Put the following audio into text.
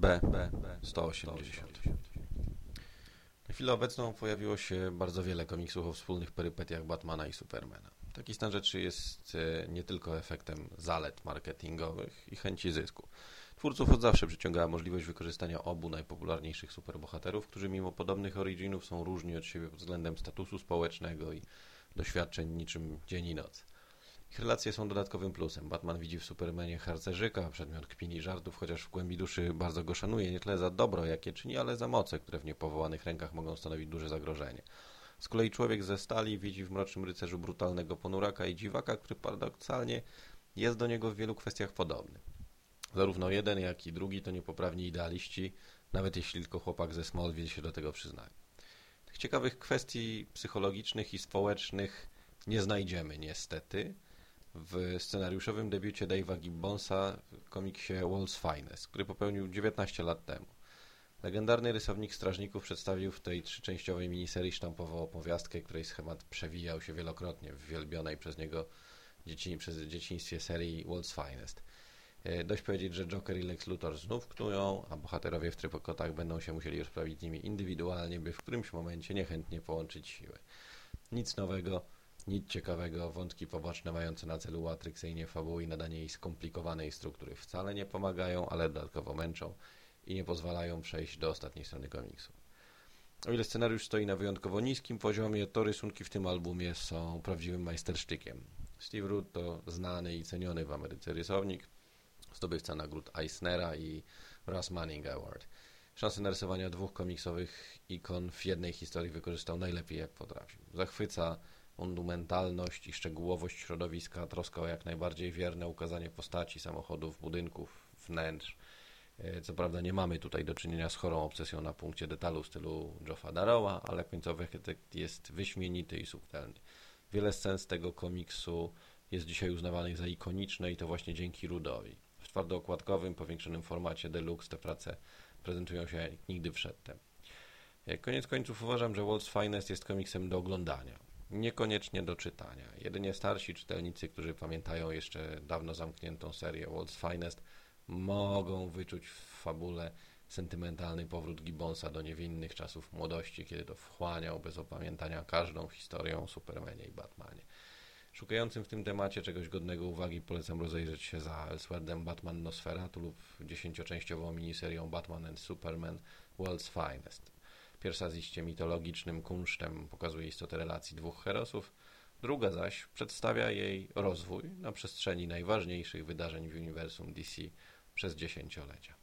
B, B, B 180. Na chwilę obecną pojawiło się bardzo wiele komiksów o wspólnych perypetiach Batmana i Supermana. Taki stan rzeczy jest e, nie tylko efektem zalet marketingowych i chęci zysku. Twórców od zawsze przyciągała możliwość wykorzystania obu najpopularniejszych superbohaterów, którzy mimo podobnych originów są różni od siebie pod względem statusu społecznego i doświadczeń niczym dzień i noc. Ich relacje są dodatkowym plusem. Batman widzi w Supermanie harcerzyka, przedmiot kpin i żartów, chociaż w głębi duszy bardzo go szanuje, nie tyle za dobro, jakie czyni, ale za moce, które w niepowołanych rękach mogą stanowić duże zagrożenie. Z kolei człowiek ze stali widzi w Mrocznym Rycerzu brutalnego ponuraka i dziwaka, który paradoksalnie jest do niego w wielu kwestiach podobny. Zarówno jeden, jak i drugi to niepoprawni idealiści, nawet jeśli tylko chłopak ze Smallville się do tego przyznaje. Tych ciekawych kwestii psychologicznych i społecznych nie znajdziemy niestety, w scenariuszowym debiucie Dave'a Gibbonsa w komiksie World's Finest, który popełnił 19 lat temu. Legendarny rysownik Strażników przedstawił w tej trzyczęściowej miniserii sztampową opowiastkę, której schemat przewijał się wielokrotnie w wielbionej przez niego dzieci, przez dzieciństwie serii World's Finest. E, dość powiedzieć, że Joker i Lex Luthor znów knują, a bohaterowie w trykotach będą się musieli rozprawić z nimi indywidualnie, by w którymś momencie niechętnie połączyć siły. Nic nowego, nic ciekawego, wątki poboczne mające na celu uatrakcyjnie fabuły i nadanie jej skomplikowanej struktury wcale nie pomagają, ale dodatkowo męczą i nie pozwalają przejść do ostatniej strony komiksu. O ile scenariusz stoi na wyjątkowo niskim poziomie, to rysunki w tym albumie są prawdziwym majstersztykiem. Steve Root to znany i ceniony w Ameryce rysownik, zdobywca nagród Eisnera i Russ Manning Award. Szansę narysowania dwóch komiksowych ikon w jednej historii wykorzystał najlepiej jak potrafił. Zachwyca monumentalność i szczegółowość środowiska, troska o jak najbardziej wierne ukazanie postaci, samochodów, budynków, wnętrz. E, co prawda nie mamy tutaj do czynienia z chorą obsesją na punkcie detalu w stylu Joffa Darrowa, ale końcowy efekt jest wyśmienity i subtelny. Wiele scen z tego komiksu jest dzisiaj uznawanych za ikoniczne i to właśnie dzięki Rudowi. W twardookładkowym, powiększonym formacie deluxe te prace prezentują się jak nigdy przedtem. E, koniec końców uważam, że World's Finest jest komiksem do oglądania niekoniecznie do czytania. Jedynie starsi czytelnicy, którzy pamiętają jeszcze dawno zamkniętą serię World's Finest, mogą wyczuć w fabule sentymentalny powrót Gibbonsa do niewinnych czasów młodości, kiedy to wchłaniał bez opamiętania każdą historię o Supermanie i Batmanie. Szukającym w tym temacie czegoś godnego uwagi polecam rozejrzeć się za Elswordem Batman Nosferatu lub dziesięcioczęściową miniserią Batman and Superman World's Finest. Pierwsza z iście mitologicznym kunsztem pokazuje istotę relacji dwóch herosów, druga zaś przedstawia jej rozwój na przestrzeni najważniejszych wydarzeń w uniwersum DC przez dziesięciolecia.